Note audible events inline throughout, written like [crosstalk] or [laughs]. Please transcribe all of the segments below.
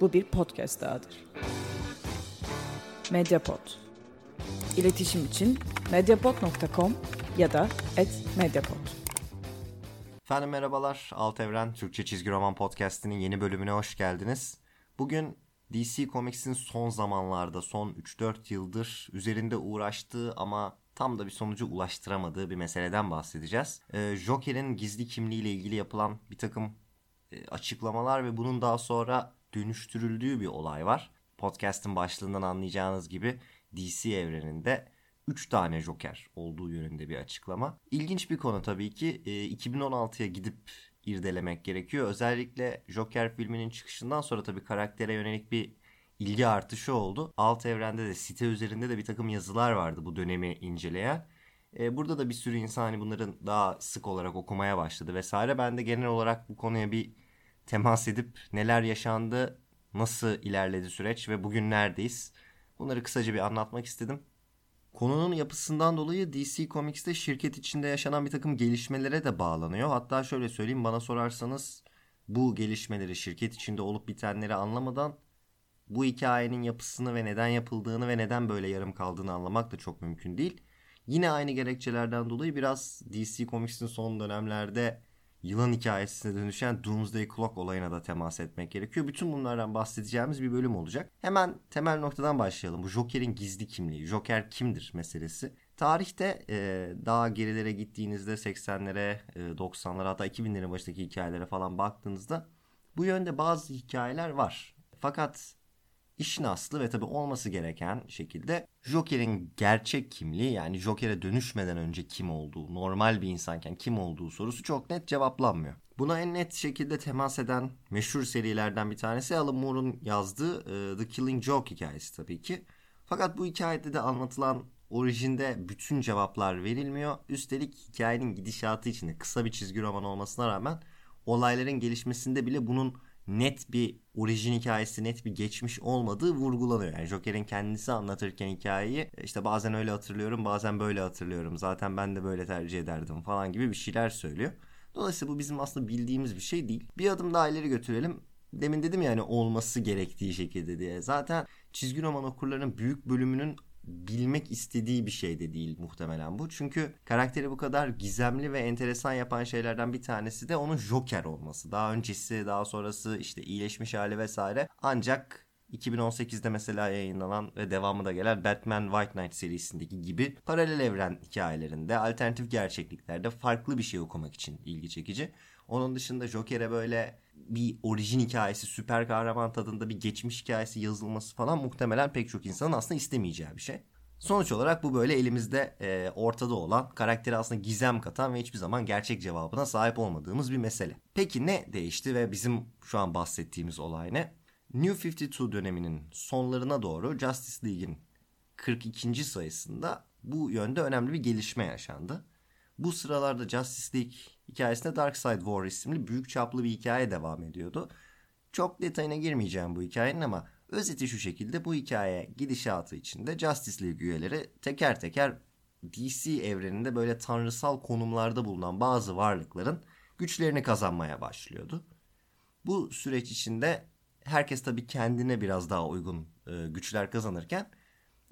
Bu bir podcast dahadır. Mediapod. İletişim için mediapod.com ya da @mediapod. Efendim merhabalar. Alt Evren Türkçe Çizgi Roman Podcast'inin yeni bölümüne hoş geldiniz. Bugün DC Comics'in son zamanlarda, son 3-4 yıldır üzerinde uğraştığı ama tam da bir sonucu ulaştıramadığı bir meseleden bahsedeceğiz. Ee, Joker'in gizli kimliğiyle ilgili yapılan bir takım e, açıklamalar ve bunun daha sonra dönüştürüldüğü bir olay var. Podcast'ın başlığından anlayacağınız gibi DC evreninde 3 tane Joker olduğu yönünde bir açıklama. İlginç bir konu tabii ki. E, 2016'ya gidip irdelemek gerekiyor. Özellikle Joker filminin çıkışından sonra tabii karaktere yönelik bir ilgi artışı oldu. Alt evrende de site üzerinde de bir takım yazılar vardı bu dönemi inceleyen. E, burada da bir sürü insan hani bunların daha sık olarak okumaya başladı vesaire. Ben de genel olarak bu konuya bir temas edip neler yaşandı, nasıl ilerledi süreç ve bugün neredeyiz? Bunları kısaca bir anlatmak istedim. Konunun yapısından dolayı DC Comics'te şirket içinde yaşanan bir takım gelişmelere de bağlanıyor. Hatta şöyle söyleyeyim bana sorarsanız bu gelişmeleri şirket içinde olup bitenleri anlamadan bu hikayenin yapısını ve neden yapıldığını ve neden böyle yarım kaldığını anlamak da çok mümkün değil. Yine aynı gerekçelerden dolayı biraz DC Comics'in son dönemlerde yılan hikayesine dönüşen Doomsday Clock olayına da temas etmek gerekiyor. Bütün bunlardan bahsedeceğimiz bir bölüm olacak. Hemen temel noktadan başlayalım. Bu Joker'in gizli kimliği, Joker kimdir meselesi. Tarihte e, daha gerilere gittiğinizde 80'lere, e, 90'lara hatta 2000'lerin başındaki hikayelere falan baktığınızda bu yönde bazı hikayeler var. Fakat işin aslı ve tabi olması gereken şekilde Joker'in gerçek kimliği yani Joker'e dönüşmeden önce kim olduğu, normal bir insanken kim olduğu sorusu çok net cevaplanmıyor. Buna en net şekilde temas eden meşhur serilerden bir tanesi Alan Moore'un yazdığı e, The Killing Joke hikayesi tabii ki. Fakat bu hikayede de anlatılan orijinde bütün cevaplar verilmiyor. Üstelik hikayenin gidişatı içinde kısa bir çizgi roman olmasına rağmen olayların gelişmesinde bile bunun net bir orijin hikayesi, net bir geçmiş olmadığı vurgulanıyor. Yani Joker'in kendisi anlatırken hikayeyi işte bazen öyle hatırlıyorum, bazen böyle hatırlıyorum. Zaten ben de böyle tercih ederdim falan gibi bir şeyler söylüyor. Dolayısıyla bu bizim aslında bildiğimiz bir şey değil. Bir adım daha ileri götürelim. Demin dedim yani olması gerektiği şekilde diye. Zaten çizgi roman okurlarının büyük bölümünün bilmek istediği bir şey de değil muhtemelen bu. Çünkü karakteri bu kadar gizemli ve enteresan yapan şeylerden bir tanesi de onun Joker olması. Daha öncesi, daha sonrası işte iyileşmiş hali vesaire. Ancak 2018'de mesela yayınlanan ve devamı da gelen Batman White Knight serisindeki gibi paralel evren hikayelerinde, alternatif gerçekliklerde farklı bir şey okumak için ilgi çekici. Onun dışında Joker'e böyle bir orijin hikayesi, süper kahraman tadında bir geçmiş hikayesi yazılması falan muhtemelen pek çok insanın aslında istemeyeceği bir şey. Sonuç olarak bu böyle elimizde e, ortada olan, karakteri aslında gizem katan ve hiçbir zaman gerçek cevabına sahip olmadığımız bir mesele. Peki ne değişti ve bizim şu an bahsettiğimiz olay ne? New 52 döneminin sonlarına doğru Justice League'in 42. sayısında bu yönde önemli bir gelişme yaşandı. Bu sıralarda Justice League hikayesinde Dark Side War isimli büyük çaplı bir hikaye devam ediyordu. Çok detayına girmeyeceğim bu hikayenin ama özeti şu şekilde bu hikaye gidişatı içinde Justice League üyeleri teker teker DC evreninde böyle tanrısal konumlarda bulunan bazı varlıkların güçlerini kazanmaya başlıyordu. Bu süreç içinde herkes tabii kendine biraz daha uygun e, güçler kazanırken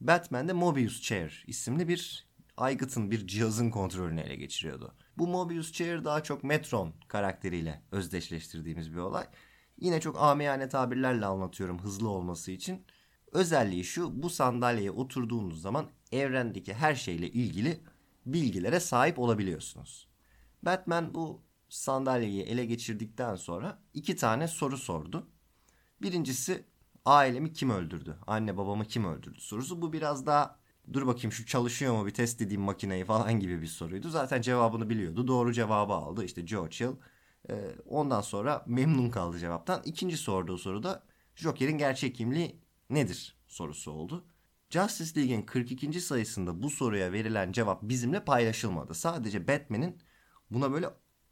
Batman de Mobius Chair isimli bir aygıtın bir cihazın kontrolünü ele geçiriyordu. Bu Mobius Chair daha çok Metron karakteriyle özdeşleştirdiğimiz bir olay. Yine çok amiyane tabirlerle anlatıyorum hızlı olması için. Özelliği şu bu sandalyeye oturduğunuz zaman evrendeki her şeyle ilgili bilgilere sahip olabiliyorsunuz. Batman bu sandalyeyi ele geçirdikten sonra iki tane soru sordu. Birincisi ailemi kim öldürdü? Anne babamı kim öldürdü sorusu. Bu biraz daha dur bakayım şu çalışıyor mu bir test edeyim makineyi falan gibi bir soruydu. Zaten cevabını biliyordu. Doğru cevabı aldı. İşte Joe Chill. Ee, ondan sonra memnun kaldı cevaptan. İkinci sorduğu soru da Joker'in gerçek kimliği nedir sorusu oldu. Justice League'in 42. sayısında bu soruya verilen cevap bizimle paylaşılmadı. Sadece Batman'in buna böyle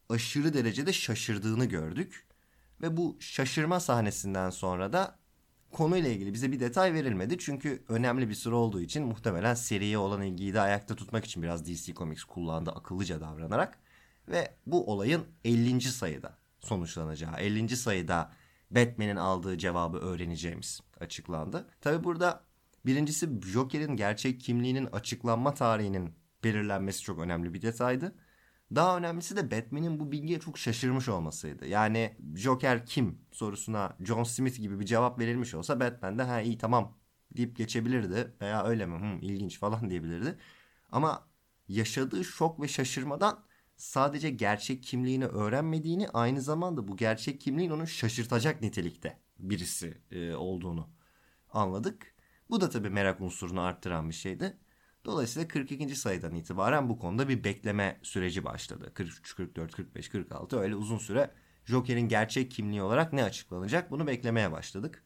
aşırı derecede şaşırdığını gördük. Ve bu şaşırma sahnesinden sonra da konuyla ilgili bize bir detay verilmedi. Çünkü önemli bir süre olduğu için muhtemelen seriye olan ilgiyi de ayakta tutmak için biraz DC Comics kullandı akıllıca davranarak. Ve bu olayın 50. sayıda sonuçlanacağı, 50. sayıda Batman'in aldığı cevabı öğreneceğimiz açıklandı. Tabi burada birincisi Joker'in gerçek kimliğinin açıklanma tarihinin belirlenmesi çok önemli bir detaydı. Daha önemlisi de Batman'in bu bilgiye çok şaşırmış olmasıydı. Yani Joker kim sorusuna John Smith gibi bir cevap verilmiş olsa Batman de ha iyi tamam deyip geçebilirdi veya öyle mi Hı, ilginç falan diyebilirdi. Ama yaşadığı şok ve şaşırmadan sadece gerçek kimliğini öğrenmediğini aynı zamanda bu gerçek kimliğin onu şaşırtacak nitelikte birisi e, olduğunu anladık. Bu da tabii merak unsurunu arttıran bir şeydi. Dolayısıyla 42. sayıdan itibaren bu konuda bir bekleme süreci başladı. 43, 44, 45, 46 öyle uzun süre Joker'in gerçek kimliği olarak ne açıklanacak bunu beklemeye başladık.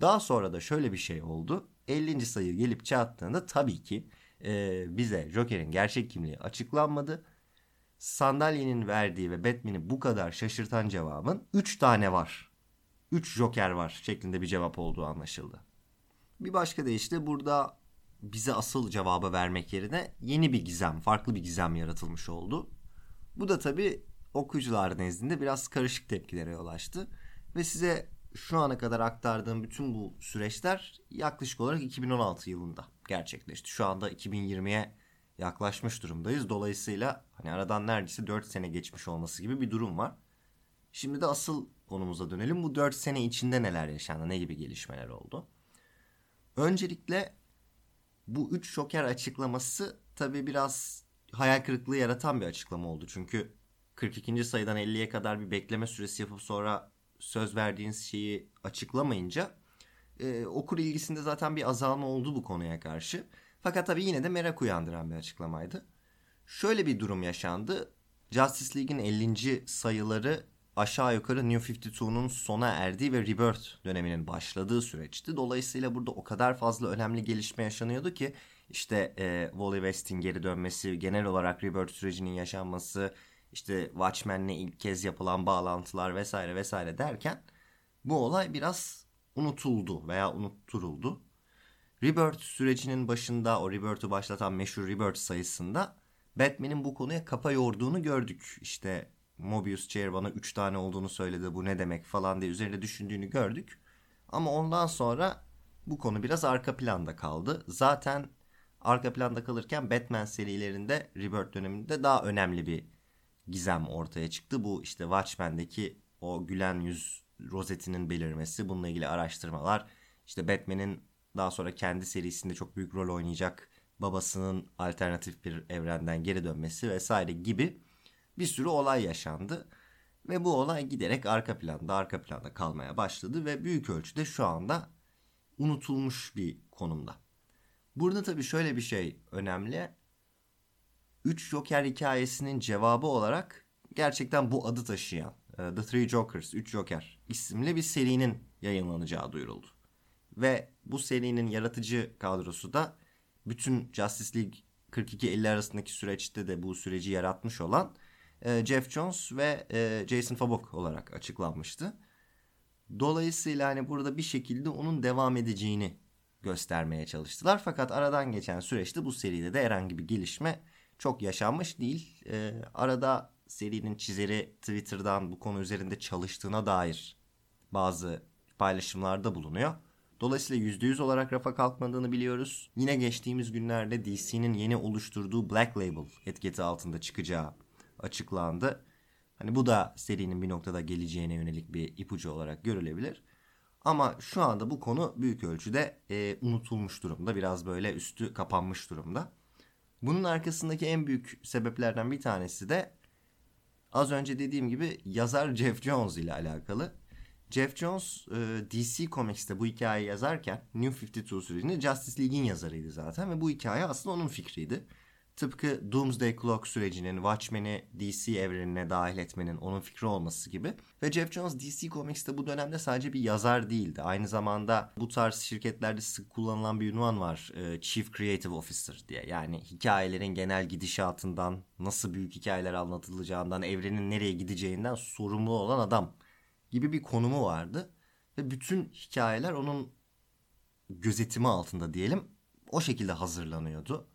Daha sonra da şöyle bir şey oldu. 50. sayı gelip çattığında tabii ki e, bize Joker'in gerçek kimliği açıklanmadı. Sandalyenin verdiği ve Batman'i bu kadar şaşırtan cevabın 3 tane var. 3 Joker var şeklinde bir cevap olduğu anlaşıldı. Bir başka deyişle burada bize asıl cevabı vermek yerine yeni bir gizem, farklı bir gizem yaratılmış oldu. Bu da tabii okuyucular nezdinde biraz karışık tepkilere yol açtı. Ve size şu ana kadar aktardığım bütün bu süreçler yaklaşık olarak 2016 yılında gerçekleşti. Şu anda 2020'ye yaklaşmış durumdayız. Dolayısıyla hani aradan neredeyse 4 sene geçmiş olması gibi bir durum var. Şimdi de asıl konumuza dönelim. Bu 4 sene içinde neler yaşandı, ne gibi gelişmeler oldu? Öncelikle bu 3 Joker açıklaması tabii biraz hayal kırıklığı yaratan bir açıklama oldu. Çünkü 42. sayıdan 50'ye kadar bir bekleme süresi yapıp sonra söz verdiğiniz şeyi açıklamayınca e, okur ilgisinde zaten bir azalma oldu bu konuya karşı. Fakat tabii yine de merak uyandıran bir açıklamaydı. Şöyle bir durum yaşandı. Justice League'in 50. sayıları aşağı yukarı New 52'nun sona erdiği ve Rebirth döneminin başladığı süreçti. Dolayısıyla burada o kadar fazla önemli gelişme yaşanıyordu ki işte e, Wally West'in geri dönmesi, genel olarak Rebirth sürecinin yaşanması, işte Watchmen'le ilk kez yapılan bağlantılar vesaire vesaire derken bu olay biraz unutuldu veya unutturuldu. Rebirth sürecinin başında o Rebirth'ü başlatan meşhur Rebirth sayısında Batman'in bu konuya kafa yorduğunu gördük. İşte Mobius Chair bana 3 tane olduğunu söyledi bu ne demek falan diye üzerinde düşündüğünü gördük. Ama ondan sonra bu konu biraz arka planda kaldı. Zaten arka planda kalırken Batman serilerinde Rebirth döneminde daha önemli bir gizem ortaya çıktı. Bu işte Watchmen'deki o gülen yüz rozetinin belirmesi, bununla ilgili araştırmalar, işte Batman'in daha sonra kendi serisinde çok büyük rol oynayacak babasının alternatif bir evrenden geri dönmesi vesaire gibi bir sürü olay yaşandı. Ve bu olay giderek arka planda arka planda kalmaya başladı ve büyük ölçüde şu anda unutulmuş bir konumda. Burada tabii şöyle bir şey önemli. 3 Joker hikayesinin cevabı olarak gerçekten bu adı taşıyan e, The Three Jokers, 3 Joker isimli bir serinin yayınlanacağı duyuruldu. Ve bu serinin yaratıcı kadrosu da bütün Justice League 42-50 arasındaki süreçte de bu süreci yaratmış olan e, Jeff Jones ve e, Jason Fabok olarak açıklanmıştı. Dolayısıyla hani burada bir şekilde onun devam edeceğini göstermeye çalıştılar. Fakat aradan geçen süreçte bu seride de herhangi bir gelişme çok yaşanmış değil. E, arada serinin çizeri Twitter'dan bu konu üzerinde çalıştığına dair bazı paylaşımlarda bulunuyor. Dolayısıyla %100 olarak rafa kalkmadığını biliyoruz. Yine geçtiğimiz günlerde DC'nin yeni oluşturduğu Black Label etiketi altında çıkacağı açıklandı. Hani bu da serinin bir noktada geleceğine yönelik bir ipucu olarak görülebilir. Ama şu anda bu konu büyük ölçüde e, unutulmuş durumda. Biraz böyle üstü kapanmış durumda. Bunun arkasındaki en büyük sebeplerden bir tanesi de az önce dediğim gibi yazar Jeff Jones ile alakalı. Jeff Jones e, DC Comics'te bu hikayeyi yazarken New 52 sürecinde Justice League'in yazarıydı zaten ve bu hikaye aslında onun fikriydi. Tıpkı Doomsday Clock sürecinin Watchmen'i DC evrenine dahil etmenin onun fikri olması gibi. Ve Jeff Jones DC Comics'te bu dönemde sadece bir yazar değildi. Aynı zamanda bu tarz şirketlerde sık kullanılan bir ünvan var. E, Chief Creative Officer diye. Yani hikayelerin genel gidişatından, nasıl büyük hikayeler anlatılacağından, evrenin nereye gideceğinden sorumlu olan adam gibi bir konumu vardı. Ve bütün hikayeler onun gözetimi altında diyelim o şekilde hazırlanıyordu.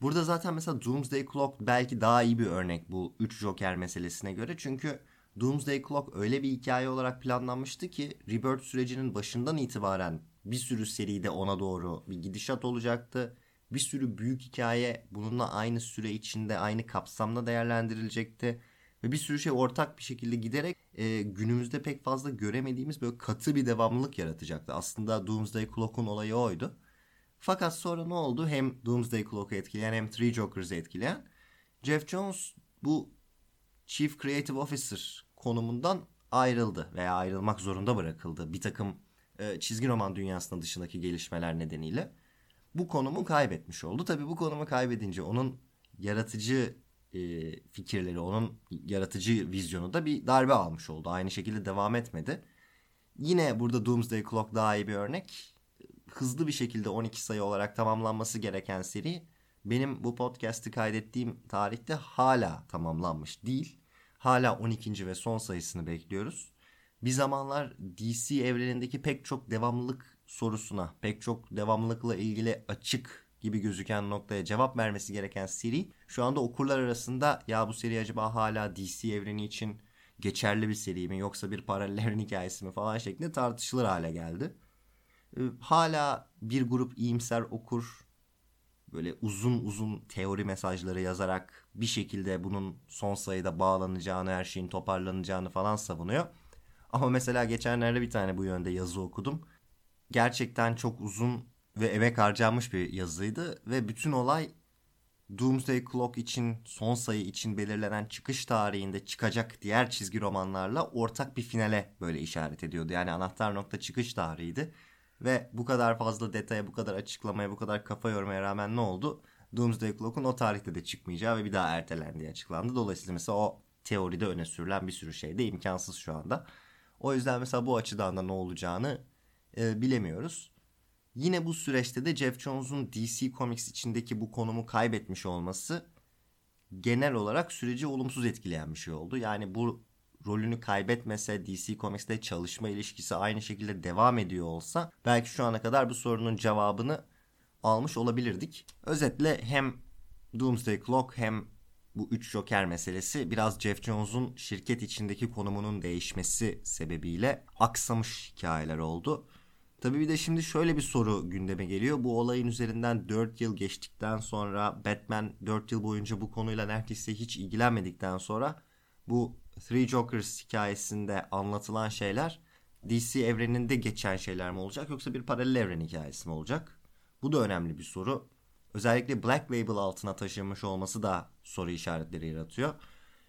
Burada zaten mesela Doomsday Clock belki daha iyi bir örnek bu 3 Joker meselesine göre. Çünkü Doomsday Clock öyle bir hikaye olarak planlanmıştı ki Rebirth sürecinin başından itibaren bir sürü seride ona doğru bir gidişat olacaktı. Bir sürü büyük hikaye bununla aynı süre içinde aynı kapsamda değerlendirilecekti. Ve bir sürü şey ortak bir şekilde giderek e, günümüzde pek fazla göremediğimiz böyle katı bir devamlılık yaratacaktı. Aslında Doomsday Clock'un olayı oydu. Fakat sonra ne oldu? Hem Doomsday Clock'u etkileyen hem Three Jokers'ı etkileyen Jeff Jones bu Chief Creative Officer konumundan ayrıldı veya ayrılmak zorunda bırakıldı bir takım e, çizgi roman dünyasının dışındaki gelişmeler nedeniyle. Bu konumu kaybetmiş oldu. Tabii bu konumu kaybedince onun yaratıcı e, fikirleri, onun yaratıcı vizyonu da bir darbe almış oldu. Aynı şekilde devam etmedi. Yine burada Doomsday Clock daha iyi bir örnek. Hızlı bir şekilde 12 sayı olarak tamamlanması gereken seri benim bu podcast'i kaydettiğim tarihte hala tamamlanmış değil. Hala 12. ve son sayısını bekliyoruz. Bir zamanlar DC evrenindeki pek çok devamlılık sorusuna, pek çok devamlılıkla ilgili açık gibi gözüken noktaya cevap vermesi gereken seri şu anda okurlar arasında ya bu seri acaba hala DC evreni için geçerli bir seri mi yoksa bir paralel evren [laughs] hikayesi mi falan şeklinde tartışılır hale geldi. Ee, hala bir grup iyimser okur böyle uzun uzun teori mesajları yazarak bir şekilde bunun son sayıda bağlanacağını, her şeyin toparlanacağını falan savunuyor. Ama mesela geçenlerde bir tane bu yönde yazı okudum. Gerçekten çok uzun ve emek harcanmış bir yazıydı ve bütün olay Doomsday Clock için son sayı için belirlenen çıkış tarihinde çıkacak diğer çizgi romanlarla ortak bir finale böyle işaret ediyordu. Yani anahtar nokta çıkış tarihiydi. Ve bu kadar fazla detaya, bu kadar açıklamaya, bu kadar kafa yormaya rağmen ne oldu? Doomsday Clock'un o tarihte de çıkmayacağı ve bir daha ertelendiği açıklandı. Dolayısıyla mesela o teoride öne sürülen bir sürü şey de imkansız şu anda. O yüzden mesela bu açıdan da ne olacağını e, bilemiyoruz. Yine bu süreçte de Jeff Jones'un DC Comics içindeki bu konumu kaybetmiş olması genel olarak süreci olumsuz etkileyen bir şey oldu. Yani bu rolünü kaybetmese DC Comics'te çalışma ilişkisi aynı şekilde devam ediyor olsa belki şu ana kadar bu sorunun cevabını almış olabilirdik. Özetle hem Doomsday Clock hem bu 3 Joker meselesi biraz Jeff Jones'un şirket içindeki konumunun değişmesi sebebiyle aksamış hikayeler oldu. Tabii bir de şimdi şöyle bir soru gündeme geliyor. Bu olayın üzerinden 4 yıl geçtikten sonra Batman 4 yıl boyunca bu konuyla neredeyse hiç ilgilenmedikten sonra bu Three Jokers hikayesinde anlatılan şeyler DC evreninde geçen şeyler mi olacak yoksa bir paralel evren hikayesi mi olacak? Bu da önemli bir soru. Özellikle Black Label altına taşınmış olması da soru işaretleri yaratıyor.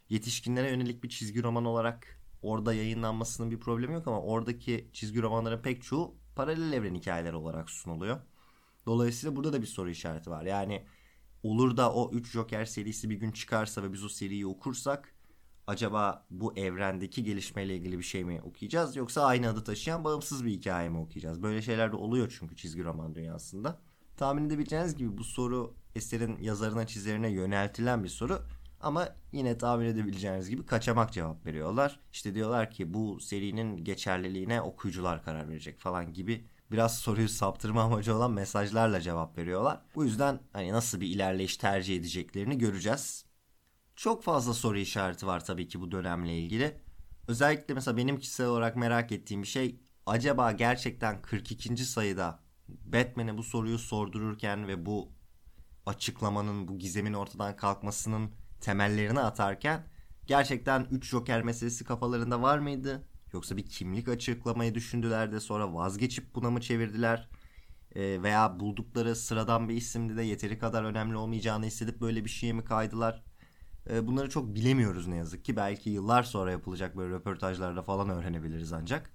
Yetişkinlere yönelik bir çizgi roman olarak orada yayınlanmasının bir problemi yok ama oradaki çizgi romanların pek çoğu paralel evren hikayeleri olarak sunuluyor. Dolayısıyla burada da bir soru işareti var. Yani olur da o 3 Joker serisi bir gün çıkarsa ve biz o seriyi okursak acaba bu evrendeki gelişmeyle ilgili bir şey mi okuyacağız yoksa aynı adı taşıyan bağımsız bir hikaye mi okuyacağız? Böyle şeyler de oluyor çünkü çizgi roman dünyasında. Tahmin edebileceğiniz gibi bu soru eserin yazarına çizerine yöneltilen bir soru ama yine tahmin edebileceğiniz gibi kaçamak cevap veriyorlar. İşte diyorlar ki bu serinin geçerliliğine okuyucular karar verecek falan gibi biraz soruyu saptırma amacı olan mesajlarla cevap veriyorlar. Bu yüzden hani nasıl bir ilerleyiş tercih edeceklerini göreceğiz. Çok fazla soru işareti var tabii ki bu dönemle ilgili. Özellikle mesela benim kişisel olarak merak ettiğim bir şey acaba gerçekten 42. sayıda Batman'e bu soruyu sordururken ve bu açıklamanın, bu gizemin ortadan kalkmasının temellerini atarken gerçekten 3 Joker meselesi kafalarında var mıydı? Yoksa bir kimlik açıklamayı düşündüler de sonra vazgeçip buna mı çevirdiler? E, veya buldukları sıradan bir isimdi de yeteri kadar önemli olmayacağını hissedip böyle bir şeye mi kaydılar? E, bunları çok bilemiyoruz ne yazık ki. Belki yıllar sonra yapılacak böyle röportajlarda falan öğrenebiliriz ancak.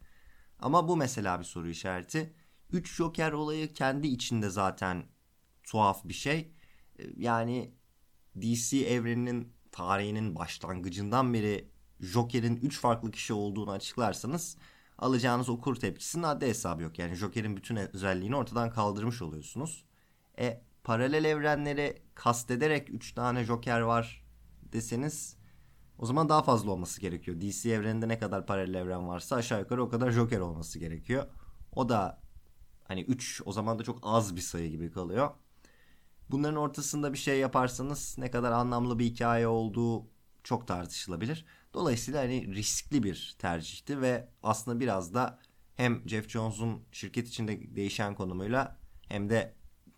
Ama bu mesela bir soru işareti. 3 Joker olayı kendi içinde zaten tuhaf bir şey. E, yani DC evreninin tarihinin başlangıcından beri Joker'in 3 farklı kişi olduğunu açıklarsanız alacağınız okur tepkisinin adli hesabı yok. Yani Joker'in bütün özelliğini ortadan kaldırmış oluyorsunuz. E paralel evrenleri kastederek 3 tane Joker var deseniz o zaman daha fazla olması gerekiyor. DC evreninde ne kadar paralel evren varsa aşağı yukarı o kadar Joker olması gerekiyor. O da hani 3 o zaman da çok az bir sayı gibi kalıyor. Bunların ortasında bir şey yaparsanız ne kadar anlamlı bir hikaye olduğu çok tartışılabilir. Dolayısıyla hani riskli bir tercihti ve aslında biraz da hem Jeff Jones'un şirket içinde değişen konumuyla hem de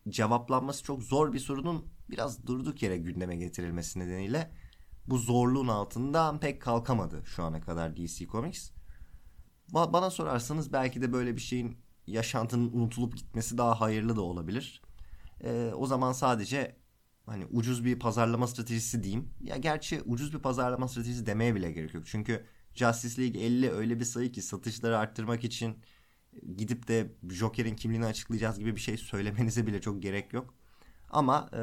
cevaplanması çok zor bir sorunun biraz durduk yere gündeme getirilmesi nedeniyle bu zorluğun altından pek kalkamadı şu ana kadar DC Comics. Ba- bana sorarsanız belki de böyle bir şeyin yaşantının unutulup gitmesi daha hayırlı da olabilir. Ee, o zaman sadece hani ucuz bir pazarlama stratejisi diyeyim. Ya gerçi ucuz bir pazarlama stratejisi demeye bile gerek yok. Çünkü Justice League 50 öyle bir sayı ki satışları arttırmak için gidip de Joker'in kimliğini açıklayacağız gibi bir şey söylemenize bile çok gerek yok. Ama e,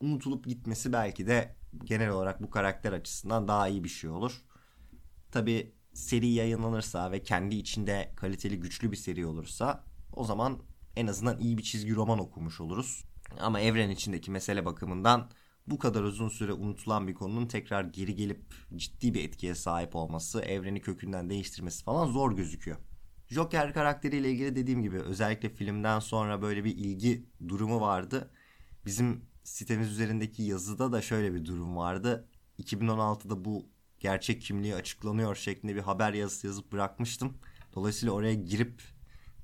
unutulup gitmesi belki de genel olarak bu karakter açısından daha iyi bir şey olur. Tabi seri yayınlanırsa ve kendi içinde kaliteli güçlü bir seri olursa o zaman en azından iyi bir çizgi roman okumuş oluruz. Ama evren içindeki mesele bakımından bu kadar uzun süre unutulan bir konunun tekrar geri gelip ciddi bir etkiye sahip olması, evreni kökünden değiştirmesi falan zor gözüküyor. Joker karakteriyle ilgili dediğim gibi özellikle filmden sonra böyle bir ilgi durumu vardı. Bizim sitemiz üzerindeki yazıda da şöyle bir durum vardı. 2016'da bu gerçek kimliği açıklanıyor şeklinde bir haber yazısı yazıp bırakmıştım. Dolayısıyla oraya girip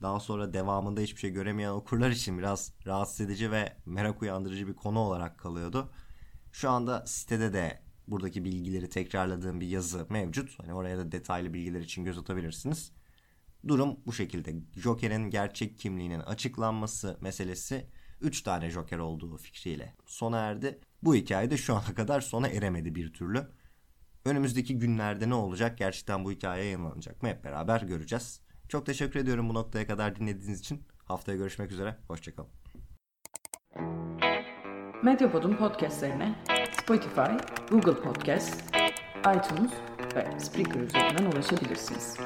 daha sonra devamında hiçbir şey göremeyen okurlar için biraz rahatsız edici ve merak uyandırıcı bir konu olarak kalıyordu. Şu anda sitede de buradaki bilgileri tekrarladığım bir yazı mevcut. Hani oraya da detaylı bilgiler için göz atabilirsiniz. Durum bu şekilde. Joker'in gerçek kimliğinin açıklanması meselesi 3 tane Joker olduğu fikriyle sona erdi. Bu hikaye de şu ana kadar sona eremedi bir türlü. Önümüzdeki günlerde ne olacak? Gerçekten bu hikaye yayınlanacak mı? Hep beraber göreceğiz. Çok teşekkür ediyorum bu noktaya kadar dinlediğiniz için. Haftaya görüşmek üzere. Hoşçakalın. Medyapod'un podcastlerine Spotify, Google Podcast, iTunes ve Spreaker üzerinden ulaşabilirsiniz.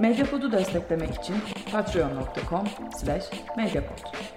Medyapod'u desteklemek için patreon.com slash medyapod.